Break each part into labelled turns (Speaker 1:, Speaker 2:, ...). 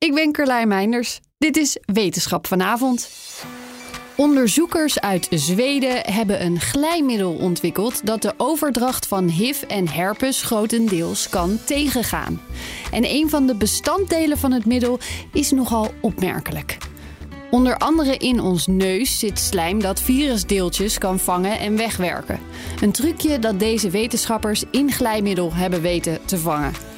Speaker 1: Ik ben Carlijn Meinders. Dit is Wetenschap vanavond. Onderzoekers uit Zweden hebben een glijmiddel ontwikkeld dat de overdracht van HIV en herpes grotendeels kan tegengaan. En een van de bestanddelen van het middel is nogal opmerkelijk. Onder andere in ons neus zit slijm dat virusdeeltjes kan vangen en wegwerken. Een trucje dat deze wetenschappers in glijmiddel hebben weten te vangen.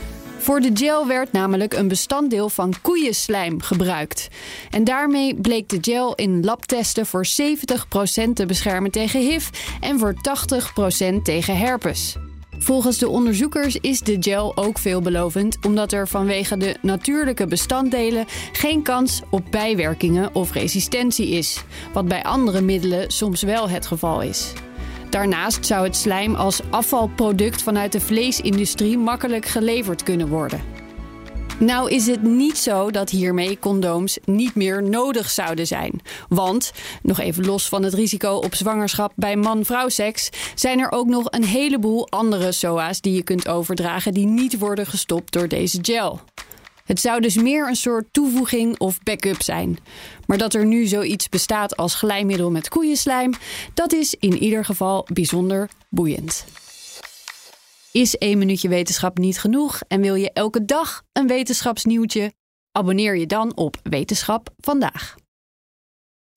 Speaker 1: Voor de gel werd namelijk een bestanddeel van koeienslijm gebruikt. En daarmee bleek de gel in labtesten voor 70% te beschermen tegen HIV en voor 80% tegen herpes. Volgens de onderzoekers is de gel ook veelbelovend, omdat er vanwege de natuurlijke bestanddelen geen kans op bijwerkingen of resistentie is, wat bij andere middelen soms wel het geval is. Daarnaast zou het slijm als afvalproduct vanuit de vleesindustrie makkelijk geleverd kunnen worden. Nou is het niet zo dat hiermee condooms niet meer nodig zouden zijn. Want, nog even los van het risico op zwangerschap bij man-vrouw seks, zijn er ook nog een heleboel andere SOA's die je kunt overdragen die niet worden gestopt door deze gel. Het zou dus meer een soort toevoeging of backup zijn. Maar dat er nu zoiets bestaat als glijmiddel met koeienslijm, dat is in ieder geval bijzonder boeiend. Is één minuutje wetenschap niet genoeg en wil je elke dag een wetenschapsnieuwtje? Abonneer je dan op Wetenschap vandaag.